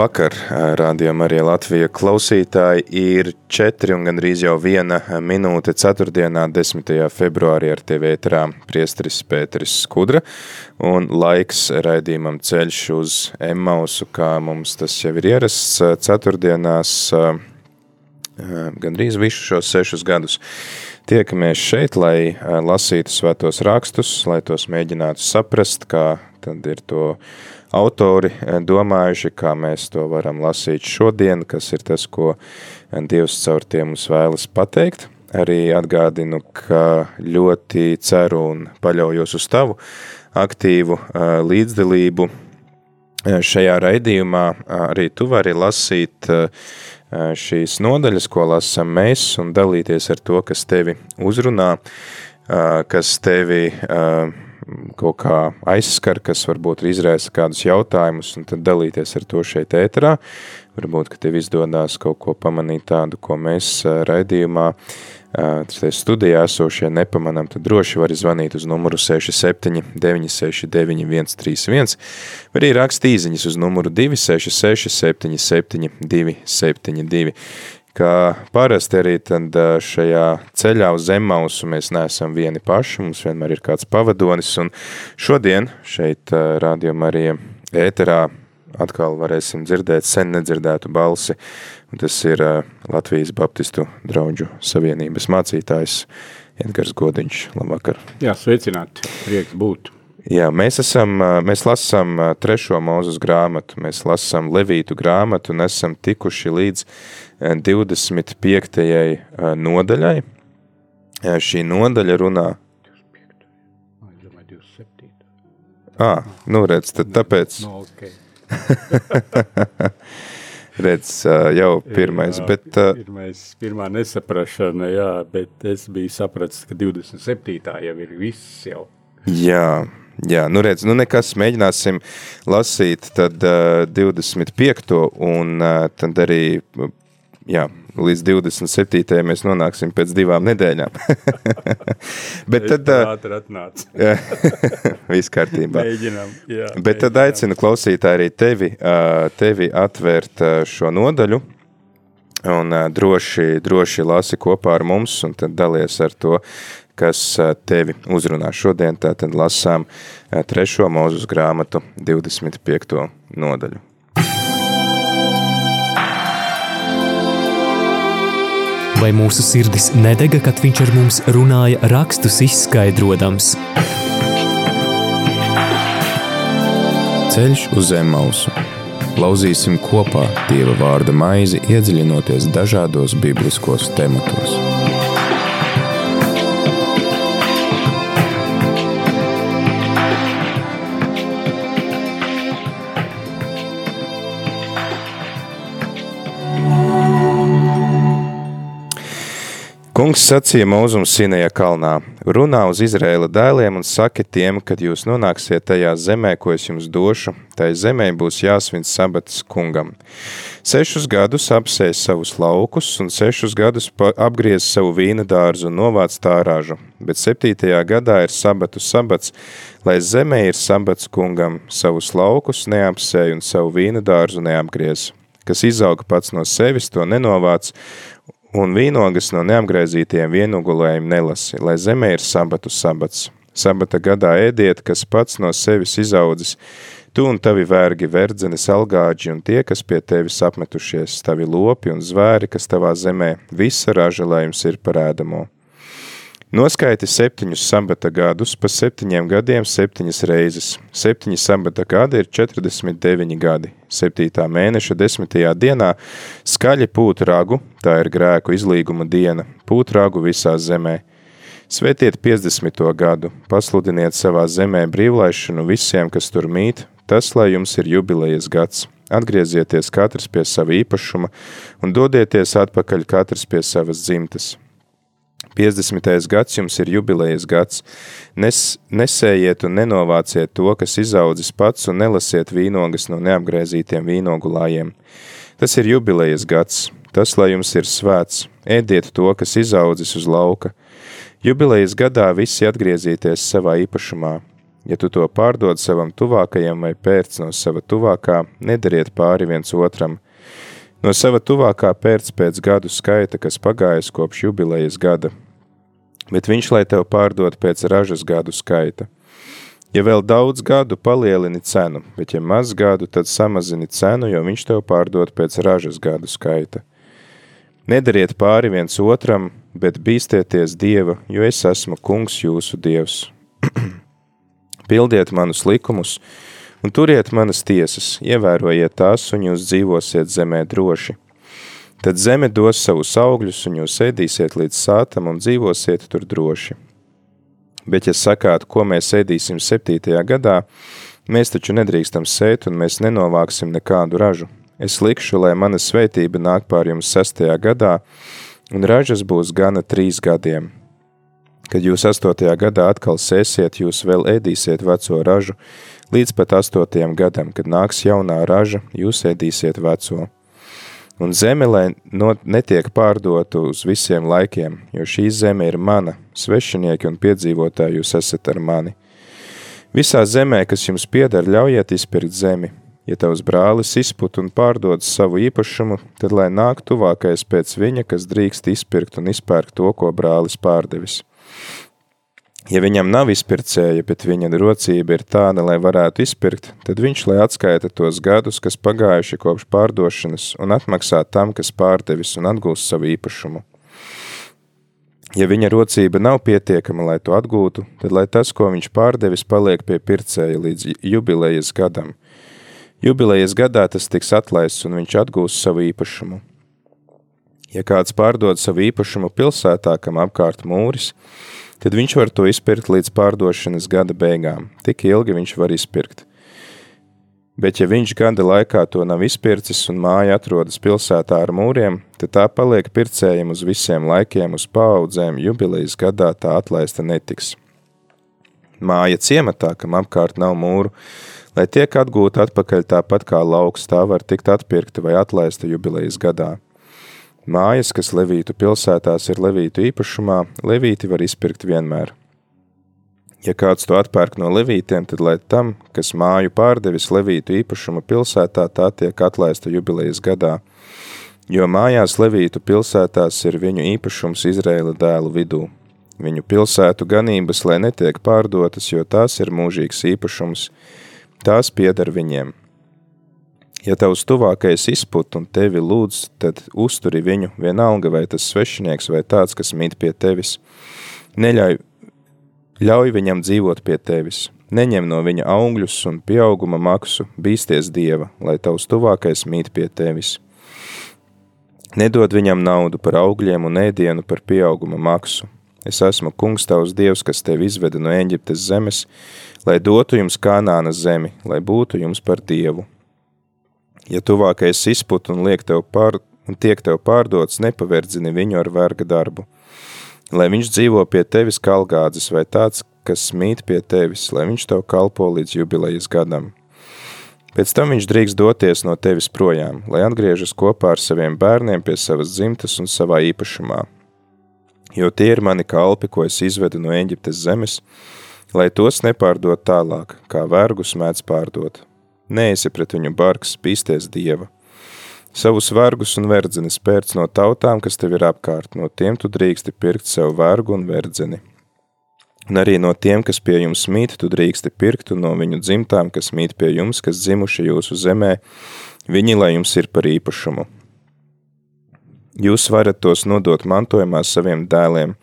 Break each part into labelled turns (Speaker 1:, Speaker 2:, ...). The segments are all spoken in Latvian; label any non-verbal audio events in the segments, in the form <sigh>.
Speaker 1: Labvakar, rādījumā arī Latvija klausītāji ir 4 un gandrīz jau viena minūte ceturtdienā 10. februārī ar TV ēterā priesteris Pēteris Skudra un laiks raidījumam ceļš uz Emmausu, kā mums tas jau ir ierasts ceturtdienās gandrīz visu šos sešus gadus. Tiekamies šeit, lai lasītu svētos rakstus, lai tos mēģinātu saprast, kā tad ir to autori eh, domājuši, kā mēs to varam lasīt šodien, kas ir tas, ko eh, Dievs caur tiem mums vēlas pateikt. Arī atgādinu, ka ļoti ceru un paļaujos uz tavu aktīvu eh, līdzdalību šajā raidījumā. Arī tu vari lasīt šīs nodaļas, ko lasam mēs, un dalīties ar to, kas tevi uzrunā, kas tevi kaut kā aizskar, kas varbūt izraisa kādus jautājumus, un tad dalīties ar to šeit ēterā. Varbūt, ka tev izdodās kaut ko pamanīt tādu, ko mēs raidījumā studijā esošie nepamanām, tad droši vari zvanīt uz numuru 67 969 131, vai arī rakst īziņas uz numuru 266 77 272 ka parasti arī šajā ceļā uz Zemmausu mēs neesam vieni paši, mums vienmēr ir kāds pavadonis, un šodien šeit rādījumā arī ēterā atkal varēsim dzirdēt sen nedzirdētu balsi, un tas ir Latvijas Baptistu draudžu savienības mācītājs Edgars Godiņš. Labvakar!
Speaker 2: Jā, sveicināti! Prieks būt!
Speaker 1: Jā, mēs esam, mēs lasām trešo mūzus grāmatu, mēs lasām Levītu grāmatu un esam tikuši līdz 25. nodaļai. Šī nodaļa runā.
Speaker 2: 27.
Speaker 1: Ah, nu redz, tad tāpēc.
Speaker 2: No, okay. <laughs>
Speaker 1: redz, jau pirmais, bet...
Speaker 2: Pirmais, pirmā nesaprašana, jā, bet es biju sapratis, ka 27. jau ir viss jau.
Speaker 1: Jā, Jā, nu redz, nu nekas, mēģināsim lasīt tad uh, 25. un uh, tad arī jā, līdz 27. mēs nonāksim pēc divām nedēļām. <laughs>
Speaker 2: Bet tad... Ātri atnāc. <laughs>
Speaker 1: Viss kārtībā.
Speaker 2: Mēģinām, jā.
Speaker 1: Bet tad aicinu klausītāji arī tevi, tevi atvērt šo nodaļu un droši, droši lasi kopā ar mums un tad dalies ar to, kas tevi uzrunā. Šodien tātad lasām trešo mūzus grāmatu 25. nodaļu.
Speaker 3: Vai mūsu sirdis nedega, kad viņš ar mums runāja rakstus izskaidrojams?
Speaker 1: Ceļš uz zem mausu. Lauzīsim kopā Dieva vārda maizi, iedziļinoties dažādos bibliskos tematos. Kungs sacīja mūzum Sinēja kalnā, runā uz Izraēla dēliem un saki tiem, kad jūs nonāksiet tajā zemē, ko es jums došu, tai zemē būs jāsvin sabats kungam. Sešus gadus apsēs savus laukus un sešus gadus apgriez savu vīna dārzu un novāc tā ražu, bet septītajā gadā ir sabatu sabats, lai zemē ir sabats kungam, savus laukus neapsēj un savu vīna dārzu neapgriez. Kas izauga pats no sevis, to nenovāc, un vīnogas no neapgraizītiem vienugulējiem nelasi, lai zemē ir sabatu sabats. Sabata gadā ēdiet, kas pats no sevis izaudzis, tu un tavi vergi, verdzenes algāģi un tie, kas pie tevis apmetušies, tavi lopi un zvēri, kas tavā zemē, visa raža, lai jums ir parēdamo. Noskaiti septiņus sabata gadus, pa septiņiem gadiem septiņas reizes. Septiņi sabata gadi ir 49 gadi. Septītā mēneša desmitajā dienā skaļi pūt ragu, tā ir grēku izlīguma diena, pūt ragu visā zemē. Svetiet 50. gadu, pasludiniet savā zemē brīvlaišanu visiem, kas tur mīt, tas, lai jums ir jubilejas gads. Atgriezieties katrs pie sava īpašuma un dodieties atpakaļ katrs pie savas dzimtas. 50. gads jums ir jubilejas gads. Nes, nesējiet un nenovāciet to, kas izaudzis pats, un nelasiet vīnogas no neapgrēzītiem vīnogulājiem. Tas ir jubilejas gads, tas, lai jums ir svēts. Ēdiet to, kas izaudzis uz lauka. Jubilejas gadā visi atgriezīties savā īpašumā. Ja tu to pārdod savam tuvākajam vai pērc no sava tuvākā, nedariet pāri viens otram – No sava tuvākā pērc pēc gadu skaita, kas pagājis kopš jubilejas gada, bet viņš lai tev pārdod pēc ražas gadu skaita. Ja vēl daudz gadu, palielini cenu, bet ja maz gadu, tad samazini cenu, jo viņš tev pārdod pēc ražas gadu skaita. Nedariet pāri viens otram, bet bīstieties Dieva, jo es esmu kungs jūsu Dievs. <clears throat> Pildiet manus likumus, un turiet manas tiesas, ievērojiet tās, un jūs dzīvosiet zemē droši. Tad zeme dos savus augļus, un jūs ēdīsiet līdz sātam un dzīvosiet tur droši. Bet, ja sakāt, ko mēs ēdīsim septītajā gadā, mēs taču nedrīkstam sēt, un mēs nenovāksim nekādu ražu. Es likšu, lai mana svētība nāk pār jums sestajā gadā, un ražas būs gana trīs gadiem. Kad jūs astotajā gadā atkal sēsiet, jūs vēl ēdīsiet veco ražu, līdz pat astotajam gadam, kad nāks jaunā raža, jūs ēdīsiet veco. Un zeme, lai no, netiek pārdota uz visiem laikiem, jo šī zeme ir mana, svešinieki un piedzīvotāji jūs esat ar mani. Visā zemē, kas jums pieder, ļaujiet izpirkt zemi. Ja tavs brālis izput un pārdod savu īpašumu, tad lai nāk tuvākais pēc viņa, kas drīkst izpirkt un izpērkt to, ko brālis pārdevis. Ja viņam nav izpircēja, bet viņa rocība ir tāda, lai varētu izpirkt, tad viņš lai atskaita tos gadus, kas pagājuši kopš pārdošanas, un atmaksā tam, kas pārdevis un atgūst savu īpašumu. Ja viņa rocība nav pietiekama, lai to atgūtu, tad lai tas, ko viņš pārdevis, paliek pie pircēja līdz jubilejas gadam. Jubilejas gadā tas tiks atlaists, un viņš atgūs savu īpašumu. Ja kāds pārdod savu īpašumu pilsētā, kam apkārt mūris, tad viņš var to izpirkt līdz pārdošanas gada beigām. Tik ilgi viņš var izpirkt. Bet ja viņš gada laikā to nav izpircis un māja atrodas pilsētā ar mūriem, tad tā paliek pircējiem uz visiem laikiem, uz paudzēm, jubilejas gadā tā atlaista netiks. Māja ciematā, kam apkārt nav mūru, lai tiek atgūta atpakaļ tāpat kā lauks, tā var tikt atpirkta vai atlaista jubilejas gadā. Mājas, kas Levītu pilsētās ir Levītu īpašumā, Levīti var izpirkt vienmēr. Ja kāds to atpērk no Levītiem, tad lai tam, kas māju pārdevis Levītu īpašuma pilsētā, tā tiek atlaista jubilejas gadā, jo mājās Levītu pilsētās ir viņu īpašums Izraēla dēlu vidū. Viņu pilsētu ganības, lai netiek pārdotas, jo tās ir mūžīgs īpašums, tās pieder viņiem. Ja tavs tuvākais izput un tevi lūdz, tad uzturi viņu, vienalga vai tas svešinieks vai tāds, kas mīt pie tevis. Neļauj, ļauj viņam dzīvot pie tevis. Neņem no viņa augļus un pieauguma maksu, bīsties Dieva, lai tavs tuvākais mīt pie tevis. Nedod viņam naudu par augļiem un ēdienu par pieauguma maksu. Es esmu kungs tavs dievs, kas tevi izveda no Eģiptes zemes, lai dotu jums kanānas zemi, lai būtu jums par dievu. Ja tuvākais izput un, tev pār, un tiek tev pārdots, nepaverdzini viņu ar verga darbu. Lai viņš dzīvo pie tevis kalgādzes vai tāds, kas mīt pie tevis, lai viņš tev kalpo līdz jubilejas gadam. Pēc tam viņš drīkst doties no tevis projām, lai atgriežas kopā ar saviem bērniem pie savas dzimtas un savā īpašumā. Jo tie ir mani kalpi, ko es izvedu no Eģiptes zemes, lai tos nepārdot tālāk, kā vergus mēdz pārdot neesi pret viņu bargs, bīsties Dieva. Savus vergus un verdzenes pērc no tautām, kas tev ir apkārt, no tiem tu drīksti pirkt sev vergu un verdzeni. Un arī no tiem, kas pie jums mīt, tu drīksti pirkt, un no viņu dzimtām, kas mīt pie jums, kas dzimuši jūsu zemē, viņi lai jums ir par īpašumu. Jūs varat tos nodot mantojumā saviem dēliem,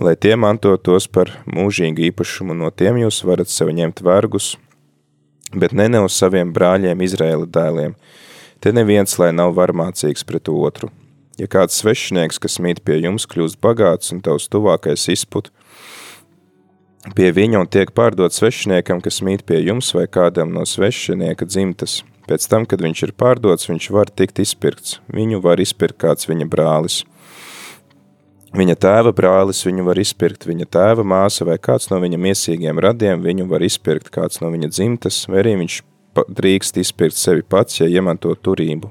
Speaker 1: lai tie manto tos par mūžīgu īpašumu, no tiem jūs varat sev ņemt vergus, bet ne ne uz saviem brāļiem Izraēla dēliem. Te neviens, lai nav varmācīgs pret otru. Ja kāds svešinieks, kas mīt pie jums, kļūst bagāts un tavs tuvākais izput, pie viņa un tiek pārdot svešiniekam, kas mīt pie jums vai kādam no svešinieka dzimtas. Pēc tam, kad viņš ir pārdots, viņš var tikt izpirkts. Viņu var izpirkt kāds viņa brālis. Viņa tēva brālis viņu var izpirkt, viņa tēva māsa vai kāds no viņa miesīgiem radiem viņu var izpirkt, kāds no viņa dzimtas, vai arī viņš drīkst izpirkt sevi pats, ja iemanto turību.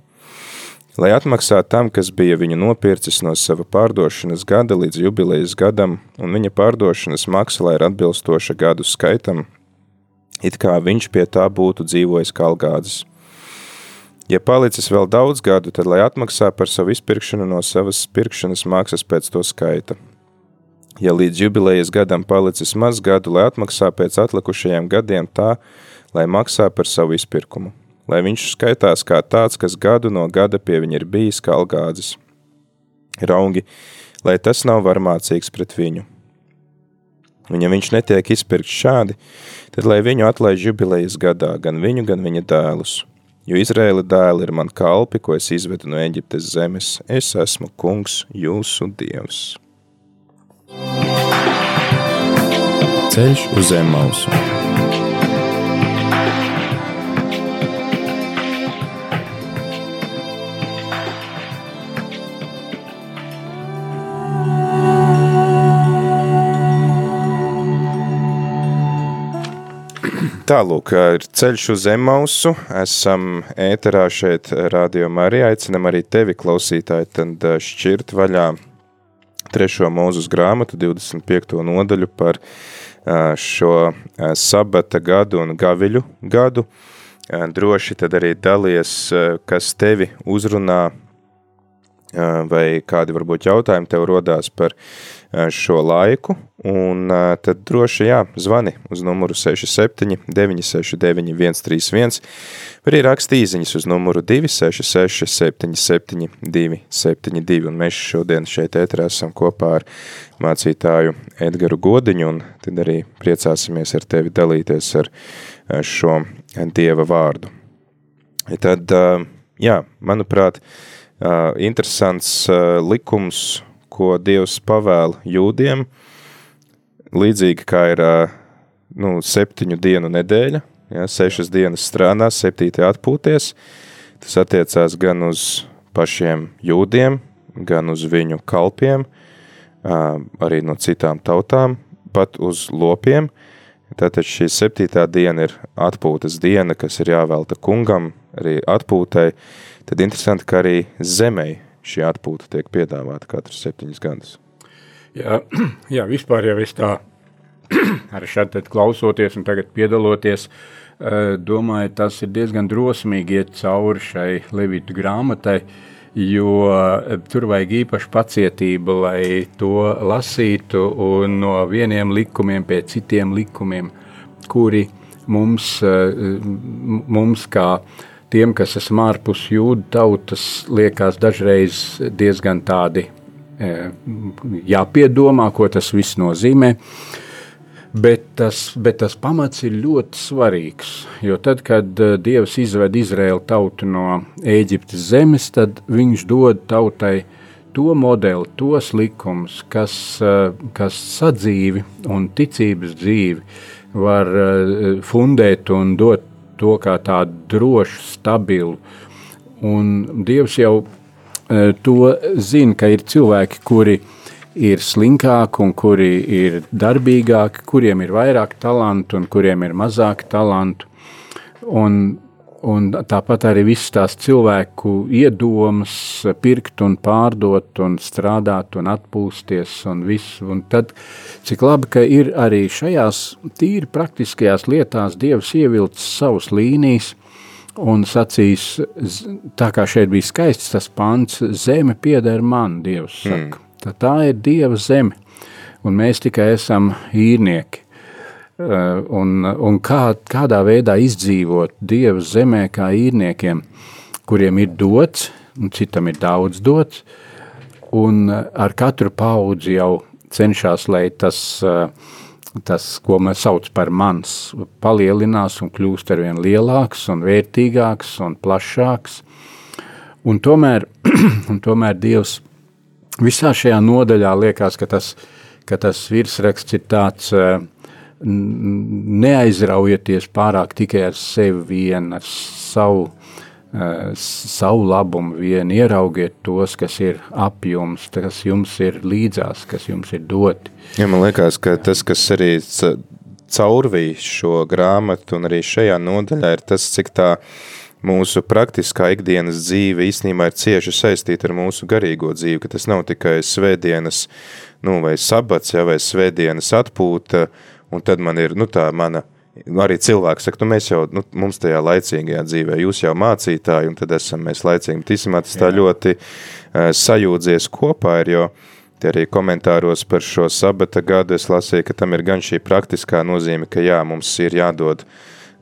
Speaker 1: Lai atmaksā tam, kas bija viņu nopircis no sava pārdošanas gada līdz jubilejas gadam, un viņa pārdošanas maksa, lai ir atbilstoša gadu skaitam, it kā viņš pie tā būtu dzīvojis kalgādzes. Ja palicis vēl daudz gadu, tad lai atmaksā par savu izpirkšanu no savas pirkšanas maksas pēc to skaita. Ja līdz jubilejas gadam palicis maz gadu, lai atmaksā pēc atlikušajiem gadiem tā, lai maksā par savu izpirkumu, lai viņš skaitās kā tāds, kas gadu no gada pie viņa ir bijis kā algādzis. Raugi, lai tas nav varmācīgs pret viņu. Un ja viņš netiek izpirkts šādi, tad lai viņu atlaiž jubilejas gadā, gan viņu, gan viņa dēlus – jo Izraēla dēli ir man kalpi, ko es izvedu no Eģiptes zemes. Es esmu kungs, jūsu dievs.
Speaker 3: Ceļš uz zem mausu.
Speaker 1: Tālūk, ir ceļš uz Emausu, esam ēterā šeit Radio Marija, aicinam arī tevi klausītāji tad šķirt vaļā trešo mūzus grāmatu 25. nodaļu par šo sabata gadu un gaviļu gadu. Droši tad arī dalies, kas tevi uzrunā vai kādi varbūt jautājumi tev rodās par šo laiku, un tad droši jā, zvani uz numuru 67 969 131, vai arī raksti īziņas uz numuru 266 77 272, un mēs šodien šeit ēterā esam kopā ar mācītāju Edgaru Godiņu, un tad arī priecāsimies ar tevi dalīties ar šo Dieva vārdu. Tad, jā, manuprāt, interesants likums, ko Dievs pavēl jūdiem, līdzīgi kā ir nu, septiņu dienu nedēļa, ja, sešas dienas strādā, septītē atpūties, tas attiecās gan uz pašiem jūdiem, gan uz viņu kalpiem, arī no citām tautām, pat uz lopiem. Tātad šī septītā diena ir atpūtas diena, kas ir jāvelta kungam, arī atpūtai, tad interesanti, ka arī zemei šī atpūta tiek piedāvāta katrs septiņus gadus.
Speaker 2: Jā, <clears throat> jā vispār jau es tā <clears throat> arī šādi klausoties un tagad piedaloties, eh, domāju, tas ir diezgan drosmīgi iet cauri šai Levitu grāmatai, jo eh, tur vajag īpaši pacietību, lai to lasītu un no vieniem likumiem pie citiem likumiem, kuri mums, eh, mums kā tiem, kas esam ārpus jūdu tautas, liekas dažreiz diezgan tādi e, jāpiedomā, ko tas viss nozīmē. Bet tas, bet tas pamats ir ļoti svarīgs. Jo tad, kad e, Dievs izved Izraēlu tautu no Ēģiptes zemes, tad viņš dod tautai to modeli, tos likumus, kas, e, kas sadzīvi un ticības dzīvi var fundēt un dot to kā tādu drošu, stabilu. Un Dievs jau e, to zina, ka ir cilvēki, kuri ir slinkāki un kuri ir darbīgāki, kuriem ir vairāk talantu un kuriem ir mazāk talantu. Un Un tāpat arī visas tās cilvēku iedomas, pirkt un pārdot, un strādāt un atpūsties. Un visu. un tad, cik labi, ka ir arī šajās tīri praktiskajās lietās Dievs ievilcis savus līnijas un sacīs, tā kā šeit bija skaists tas pants, zeme pieder man, Dievs saka. Mm. Tā, tā ir Dieva zeme, un mēs tikai esam īrnieki. Eh, un, un kā, kādā veidā izdzīvot Dieva zemē kā īrniekiem, kuriem ir dots, un citam ir daudz dots, un ar katru paudzi jau cenšas, lai tas, eh, tas, ko mēs sauc par mans, palielinās un kļūst arvien lielāks un vērtīgāks un plašāks. Un tomēr, <clears throat> un tomēr Dievs visā šajā nodaļā liekas, ka tas, ka tas virsraksts ir tāds uh, neaizraujieties pārāk tikai ar sevi vien, ar savu, uh, savu labumu vien, ieraugiet tos, kas ir ap jums, kas jums ir līdzās, kas jums ir doti.
Speaker 1: Ja, man liekas, ka tas, kas arī caurvīs šo grāmatu un arī šajā nodaļā ir tas, cik tā mūsu praktiskā ikdienas dzīve īstenībā ir cieši saistīta ar mūsu garīgo dzīvi, ka tas nav tikai svētdienas, nu, vai sabats, ja, vai svētdienas atpūta, un tad man ir, nu, tā mana, nu, arī cilvēks saka, nu, mēs jau, nu, mums tajā laicīgajā dzīvē, jūs jau mācītāji, un tad esam mēs laicīgi, īstenībā tas tā ļoti uh, sajūdzies kopā ir, jo Te arī komentāros par šo sabata gadu es lasīju, ka tam ir gan šī praktiskā nozīme, ka jā, mums ir jādod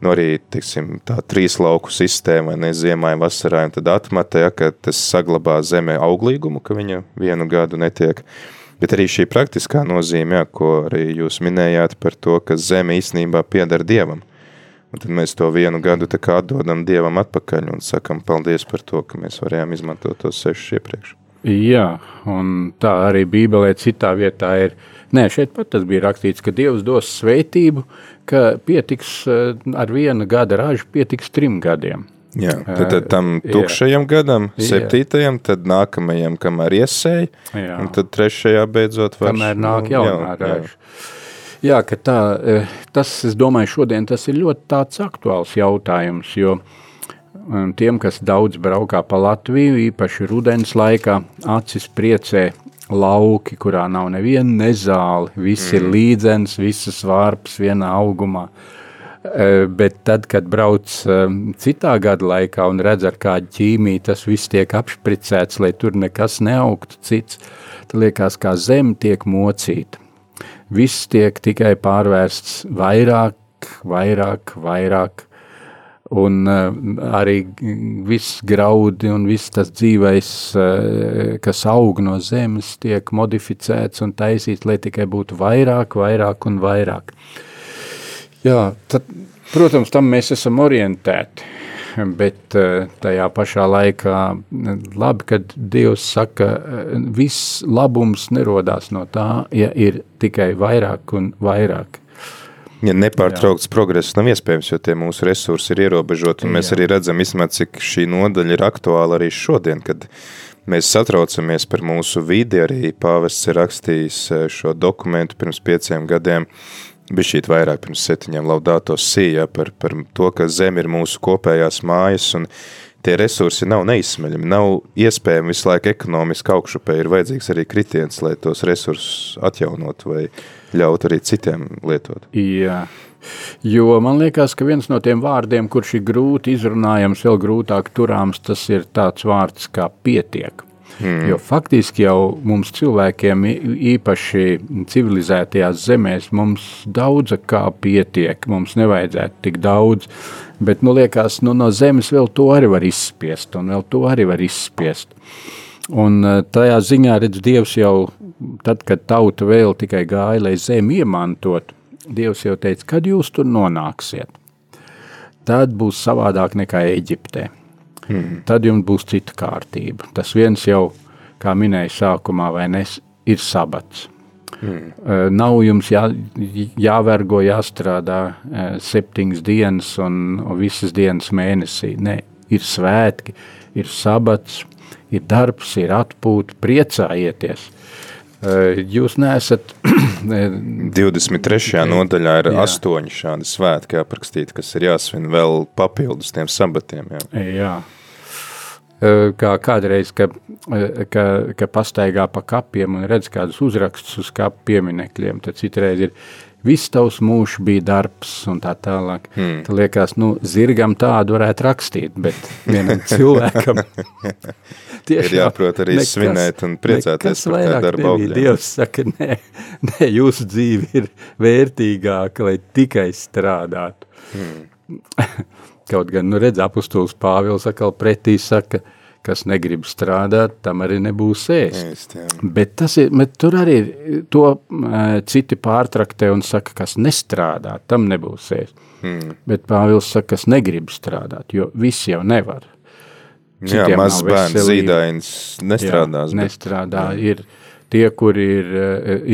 Speaker 1: nu arī, tiksim, tā trīs lauku sistēma, ne, ziemā vasarā, un tad atmata, ja, ka tas saglabā zemē auglīgumu, ka viņa vienu gadu netiek. Bet arī šī praktiskā nozīme, ja, ko arī jūs minējāt par to, ka zeme īstenībā piedara Dievam. Un tad mēs to vienu gadu atdodam Dievam atpakaļ un sakam paldies par to, ka mēs varējām izmantot tos sešus iepriekš.
Speaker 2: Jā, un tā arī Bībelē citā vietā ir. Nē, šeit pat tas bija rakstīts, ka Dievs dos svētību, ka pietiks eh, ar viena gada ražu, pietiks trim gadiem.
Speaker 1: Jā, tad, tad tam tukšajam jā. gadam, septītajam, tad nākamajam, kamēr iesēja, jā. un tad trešajā beidzot
Speaker 2: vairs. Kamēr nāk nu, jaunā jā, raža. Jā, ka tā, eh, tas, es domāju, šodien tas ir ļoti tāds aktuāls jautājums, jo uh, tiem, kas daudz braukā pa Latviju, īpaši rudens laikā, acis priecē lauki, kurā nav neviena nezāle, viss mm. ir līdzens, visas vārps vienā augumā. E, bet tad, kad brauc e, citā gada laikā un redz ar kādu ķīmiju, tas viss tiek apšpricēts, lai tur nekas neaugtu cits, tad liekas, kā zeme tiek mocīta. Viss tiek tikai pārvērsts vairāk, vairāk, vairāk un uh, arī viss graudi un viss tas dzīvais, kas aug no zemes, tiek modificēts un taisīts, lai tikai būtu vairāk, vairāk un vairāk. Jā, tad, protams, tam mēs esam orientēti, bet uh, tajā pašā laikā labi, kad Dievs saka, viss labums nerodās no tā, ja ir tikai vairāk un vairāk.
Speaker 1: Ja nepārtraukts Jā. progress nav iespējams, jo tie mūsu resursi ir ierobežoti, un Jā. mēs arī redzam, izmēt, cik šī nodaļa ir aktuāla arī šodien, kad mēs satraucamies par mūsu vidi, arī pāvests ir rakstījis šo dokumentu pirms pieciem gadiem, bija šīt vairāk pirms septiņiem laudātos sījā par, par to, ka zem ir mūsu kopējās mājas, un tie resursi nav neizsmeļami, nav iespējami visu laiku ekonomiski augšupē, ir vajadzīgs arī kritiens, lai tos resursus atjaunot vai ļaut arī citiem lietot.
Speaker 2: Jā. Jo man liekas, ka viens no tiem vārdiem, kurš ir grūti izrunājams, vēl grūtāk turāms, tas ir tāds vārds kā pietiek. Hmm. Jo faktiski jau mums cilvēkiem, īpaši civilizētajās zemēs, mums daudz kā pietiek. Mums nevajadzētu tik daudz, bet nu, liekas, nu, no zemes vēl to arī var izspiest, un vēl to arī var izspiest. Un eh, tajā ziņā redz Dievs jau tad, kad tauta vēl tikai gāja, lai zemi iemantot, Dievs jau teica, kad jūs tur nonāksiet, tad būs savādāk nekā Eģiptē. Hmm. Tad jums būs cita kārtība. Tas viens jau, kā minēja sākumā, vai nes, ir sabats. Hmm. Uh, nav jums jā, jāvergo, jāstrādā uh, septiņas dienas un, un visas dienas mēnesī. Nē, ir svētki, ir sabats, ir darbs, ir atpūta, priecājieties. Eh, jūs neesat. <clears throat>
Speaker 1: 23. Jā, nodaļā ir jā. astoņi šādi svētki aprakstīti, kas ir jāsvin vēl papildus tiem sabatiem. Jā.
Speaker 2: jā. Eh, kā kādreiz, ka, eh, ka, ka pastaigā pa kapiem un redz kādus uzrakstus uz kapu pieminekļiem, tad citreiz ir viss tavs mūžs bija darbs un tā tālāk. Hmm. Tad liekas, nu, zirgam tādu varētu rakstīt, bet vienam <laughs> cilvēkam
Speaker 1: Tiešām, ir jāprot arī nekas, svinēt un priecāties par tā darba augļiem.
Speaker 2: Dievs saka, nē, nē, jūsu dzīve ir vērtīgāka, lai tikai strādātu. Hmm. <laughs> Kaut gan, nu redz, apustulis Pāvils atkal pretī saka, kas negrib strādāt, tam arī nebūs ēst. ēst jā. bet tas ir, bet tur arī to uh, citi pārtraktē un saka, kas nestrādā, tam nebūs ēst. Hmm. Bet Pāvils saka, kas negrib strādāt, jo visi jau nevar.
Speaker 1: Jā, mazs bērns zīdains nestrādās.
Speaker 2: Jā, nestrādā, bet, ir tie, kuri ir,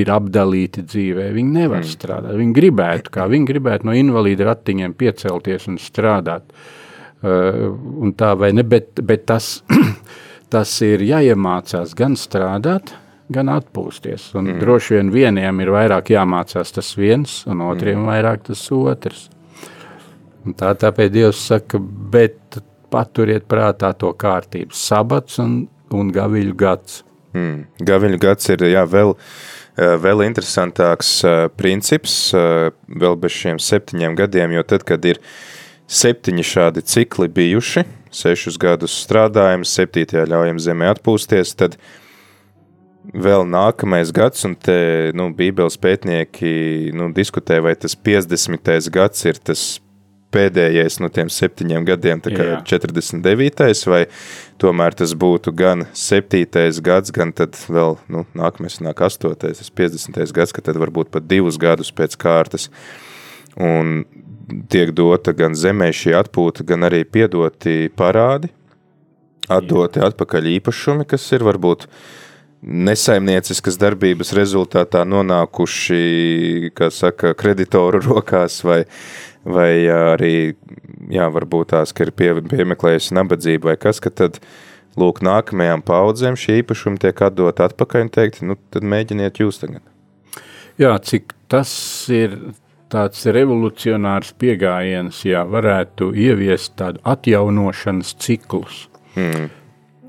Speaker 2: ir apdalīti dzīvē, viņi nevar mm. strādāt. Viņi gribētu, kā viņi gribētu no invalīda ratiņiem piecelties un strādāt. Uh, un tā vai ne, bet, bet tas, <clears throat> tas ir jāiemācās gan strādāt, gan atpūsties. Un mm. droši vien vieniem ir vairāk jāmācās tas viens, un otriem mm. vairāk tas otrs. Un tā tāpēc Dievs saka, bet paturiet prātā to kārtību, sabats un, un gaviļu gads.
Speaker 1: Mm. Gaviļu gads ir jā, vēl, eh, vēl interesantāks uh, princips, vēl bez šiem septiņiem gadiem, jo tad, kad ir septiņi šādi cikli bijuši, sešus gadus strādājam, septītajā ļaujam zemē atpūsties, tad vēl nākamais gads, un te nu, Bībeles pētnieki nu, diskutē, vai tas 50. gads ir tas pēdējais no tiem septiņiem gadiem, tā kā Jā. 49. vai tomēr tas būtu gan 7. gads, gan tad vēl, nu, nākamais nāk 8. tas 50. gads, ka tad varbūt pat divus gadus pēc kārtas, un tiek dota gan zemē šī atpūta, gan arī piedoti parādi, atdoti atpakaļ īpašumi, kas ir varbūt nesaimnieciskas darbības rezultātā nonākuši, saka, kreditoru <laughs> rokās vai, vai arī, jā, varbūt tās, ka ir pie, piemeklējusi nabadzību vai kas, ka tad, lūk, nākamajām paudzēm šī īpašuma tiek atdot atpakaļ un teikt, nu, tad mēģiniet jūs tagad.
Speaker 2: Jā, cik tas ir tāds revolucionārs pieejams, ja varētu ieviest tādu atjaunošanas ciklus. Hmm.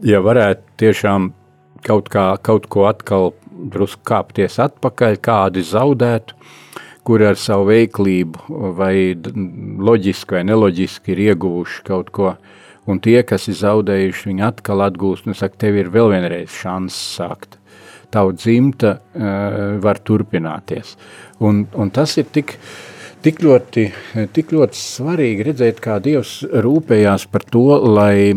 Speaker 2: Ja varētu tiešām kaut, kā, kaut ko atkal drusku kāpties atpakaļ, kādi zaudētu, kuri ar savu veiklību vai loģiski vai neloģiski ir ieguvuši kaut ko, un tie, kas ir zaudējuši, viņi atkal atgūst un saka, tev ir vēl vienreiz šans sākt. Tavu dzimta uh, var turpināties. Un, un tas ir tik, tik, ļoti, tik ļoti svarīgi redzēt, kā Dievs rūpējās par to, lai,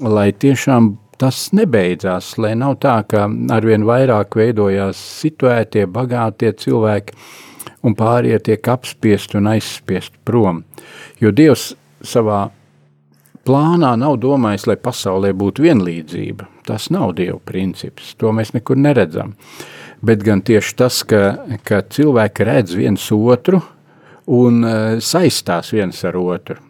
Speaker 2: lai tiešām tas nebeidzās, lai nav tā, ka arvien vairāk veidojās situētie, bagātie cilvēki, un pārējie tiek apspiesti un aizspiesti prom. Jo Dievs savā plānā nav domājis, lai pasaulē būtu vienlīdzība. Tas nav Dieva princips, to mēs nekur neredzam. Bet gan tieši tas, ka, ka cilvēki redz viens otru un uh, saistās viens ar otru.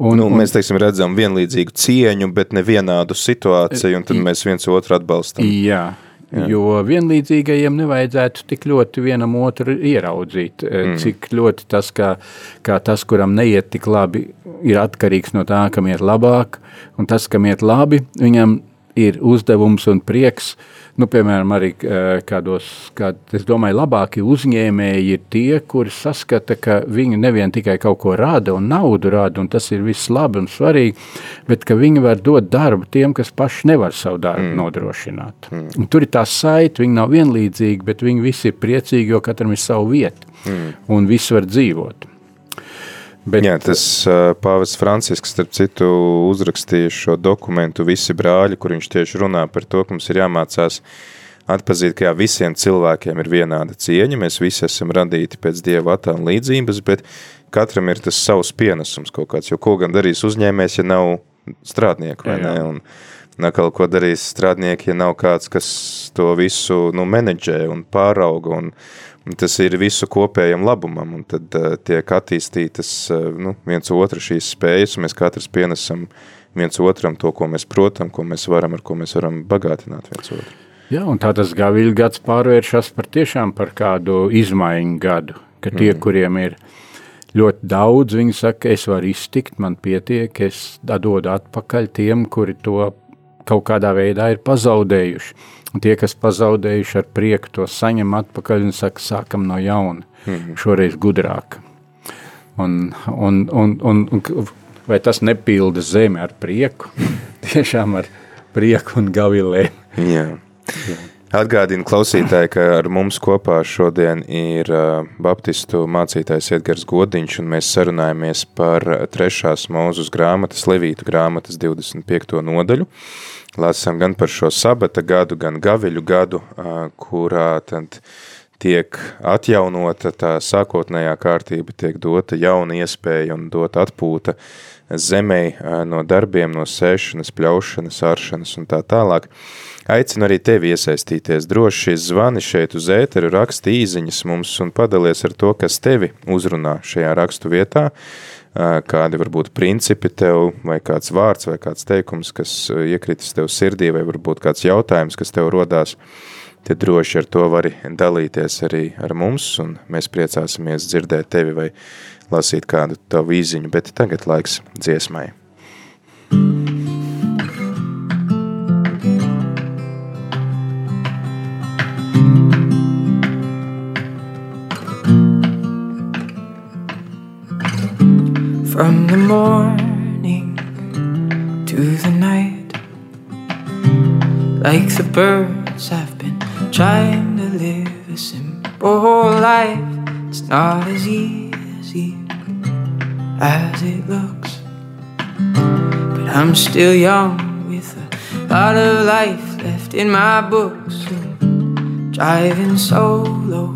Speaker 1: Un, nu, mēs teiksim, redzam vienlīdzīgu cieņu, bet ne vienādu situāciju, un tad mēs viens otru atbalstam.
Speaker 2: Jā, Jā. Jo vienlīdzīgajiem nevajadzētu tik ļoti vienam otru ieraudzīt, mm. cik ļoti tas, kā, kā tas, kuram neiet tik labi, ir atkarīgs no tā, kam iet labāk, un tas, kam iet labi, viņam ir uzdevums un prieks uh, Nu, piemēram, arī kādos, kād, es domāju, labākie uzņēmēji ir tie, kuri saskata, ka viņi nevien tikai kaut ko rada un naudu rada, un tas ir viss labi un svarīgi, bet ka viņi var dot darbu tiem, kas paši nevar savu darbu mm. nodrošināt. Mm. Un tur ir tā saita, viņi nav vienlīdzīgi, bet viņi visi ir priecīgi, jo katram ir savu vietu, mm. un viss var dzīvot.
Speaker 1: Bet... Jā, tas uh, Pāvests Francisks, starp citu, uzrakstīja šo dokumentu. Visi brāļi, kur viņš tieši runā par to, ka mums ir jāmācās atpazīt, ka jā, visiem cilvēkiem ir vienāda cieņa, mēs visi esam radīti pēc Dieva attēla līdzības, bet katram ir tas savs pienesums kaut kāds, jo ko gan darīs uzņēmējs, ja nav strādnieku, vai jā, jā. ne, un nakal, ko darīs strādnieki, ja nav kāds, kas to visu, nu, menedžē un pārauga, un, tas ir visu kopējam labumam, un tad uh, tiek attīstītas uh, nu, viens otru šīs spējas, un mēs katrs pienesam viens otram to, ko mēs protam, ko mēs varam, ar ko mēs varam bagātināt viens otru.
Speaker 2: Jā, un tā tas gaviļu gads pārvēršas par tiešām par kādu izmaiņu gadu, ka tie, mm. kuriem ir ļoti daudz, viņi saka, es varu iztikt, man pietiek, es dodu atpakaļ tiem, kuri to kaut kādā veidā ir pazaudējuši. Tie, kas pazaudējuši ar prieku, to saņem atpakaļ un saka, sākam no jauna, -hmm. šoreiz gudrāk. Un, un, un, un, un, vai tas nepilda zemi ar prieku? <laughs> Tiešām ar prieku un gavilēm.
Speaker 1: Jā. Jā. Atgādinu klausītāji, ka ar mums kopā šodien ir baptistu mācītājs Edgars Godiņš, un mēs sarunājamies par trešās mūzus grāmatas, Levītu grāmatas 25. nodaļu lasām gan par šo sabata gadu, gan gaviļu gadu, kurā tad tiek atjaunota tā sākotnējā kārtība, tiek dota jauna iespēja un dota atpūta zemē no darbiem, no sēšanas, pļaušanas, aršanas un tā tālāk. Aicinu arī tevi iesaistīties. Droši zvani šeit uz ēteru, raksti īziņas mums un padalies ar to, kas tevi uzrunā šajā rakstu vietā, kādi varbūt principi tev, vai kāds vārds, vai kāds teikums, kas iekritis tev sirdī, vai varbūt kāds jautājums, kas tev rodās tad droši ar to vari dalīties arī ar mums, un mēs priecāsimies dzirdēt tevi vai lasīt kādu tavu īziņu, bet tagad laiks dziesmai.
Speaker 4: From the morning to the night Like the birds I've been Trying to live a simple life, it's not as easy as it looks. But I'm still young with a lot of life left in my books. Driving solo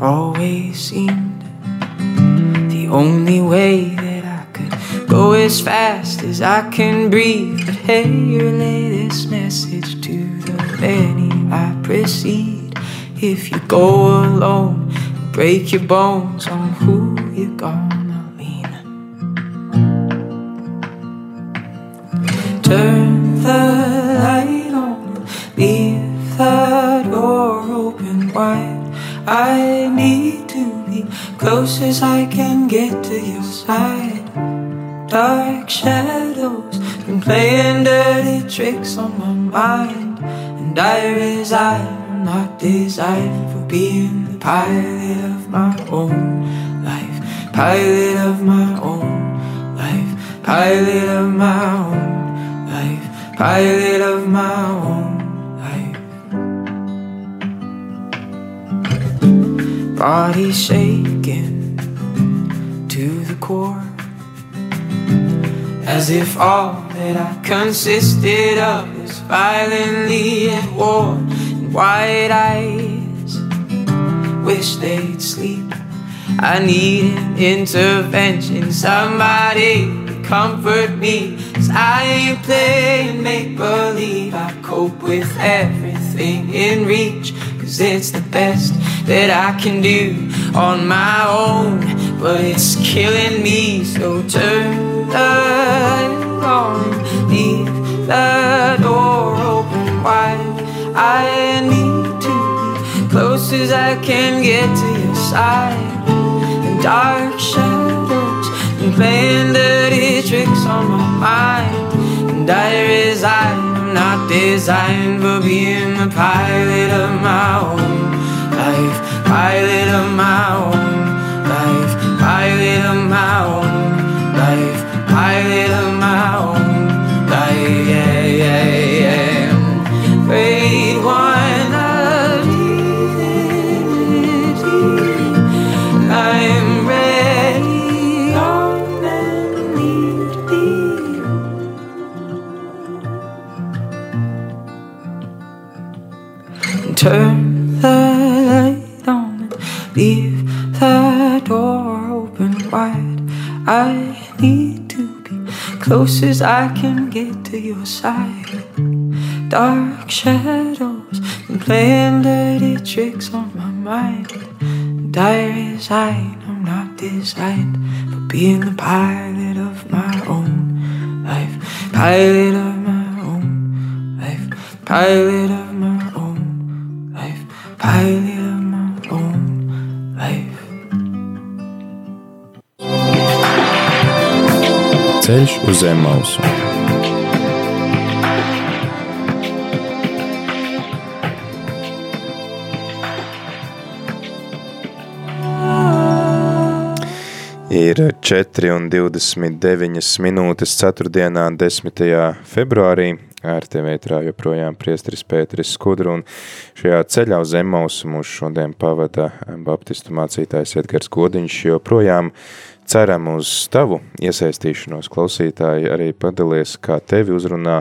Speaker 4: always the only way that I could go as fast as I can breathe. But hey, relay this message to the many I proceed. If you go alone, break your bones on who you're gonna lean. Turn the light on, leave the door open wide. I need close as I can get to your side. Dark shadows been playing dirty tricks on my mind. And I resign, not designed for being the pilot of my own life, pilot of my own life, pilot of my own life, pilot of my own life. Body the core, as if all that I consisted of was violently at war and wide eyes wish they'd sleep. I need an intervention, somebody to comfort me. Cause I ain't playing make believe. I cope with everything in reach, cause it's the best that I can do on my own. But it's killing me, so turn the on, leave the door open wide. I need to be close as I can get to your side. And dark shadows and playing dirty tricks on my mind. And I resign, I'm not designed for being the pilot of my own life, pilot of my own pilot of my own life, pilot of my own life, yeah, yeah, yeah. Great one of eternity, I'm ready on and need thee. Turn be close as I can get to your side. Dark shadows and playing dirty tricks on my mind. And I resign, I'm not designed for being the pilot of my own life. Pilot of my own life. Pilot of my own life. Pilot
Speaker 1: Ceļš uz zem mausu. Ir 4,29 minūtes 4. 10. februārī. Ar tevi ētrā joprojām priesteris Pēteris Skudru, un šajā ceļā uz Emmausu mūs šodien pavada baptistu mācītājs Edgars Godiņš, joprojām ceram uz tavu iesaistīšanos klausītāji, arī padalies, kā tevi uzrunā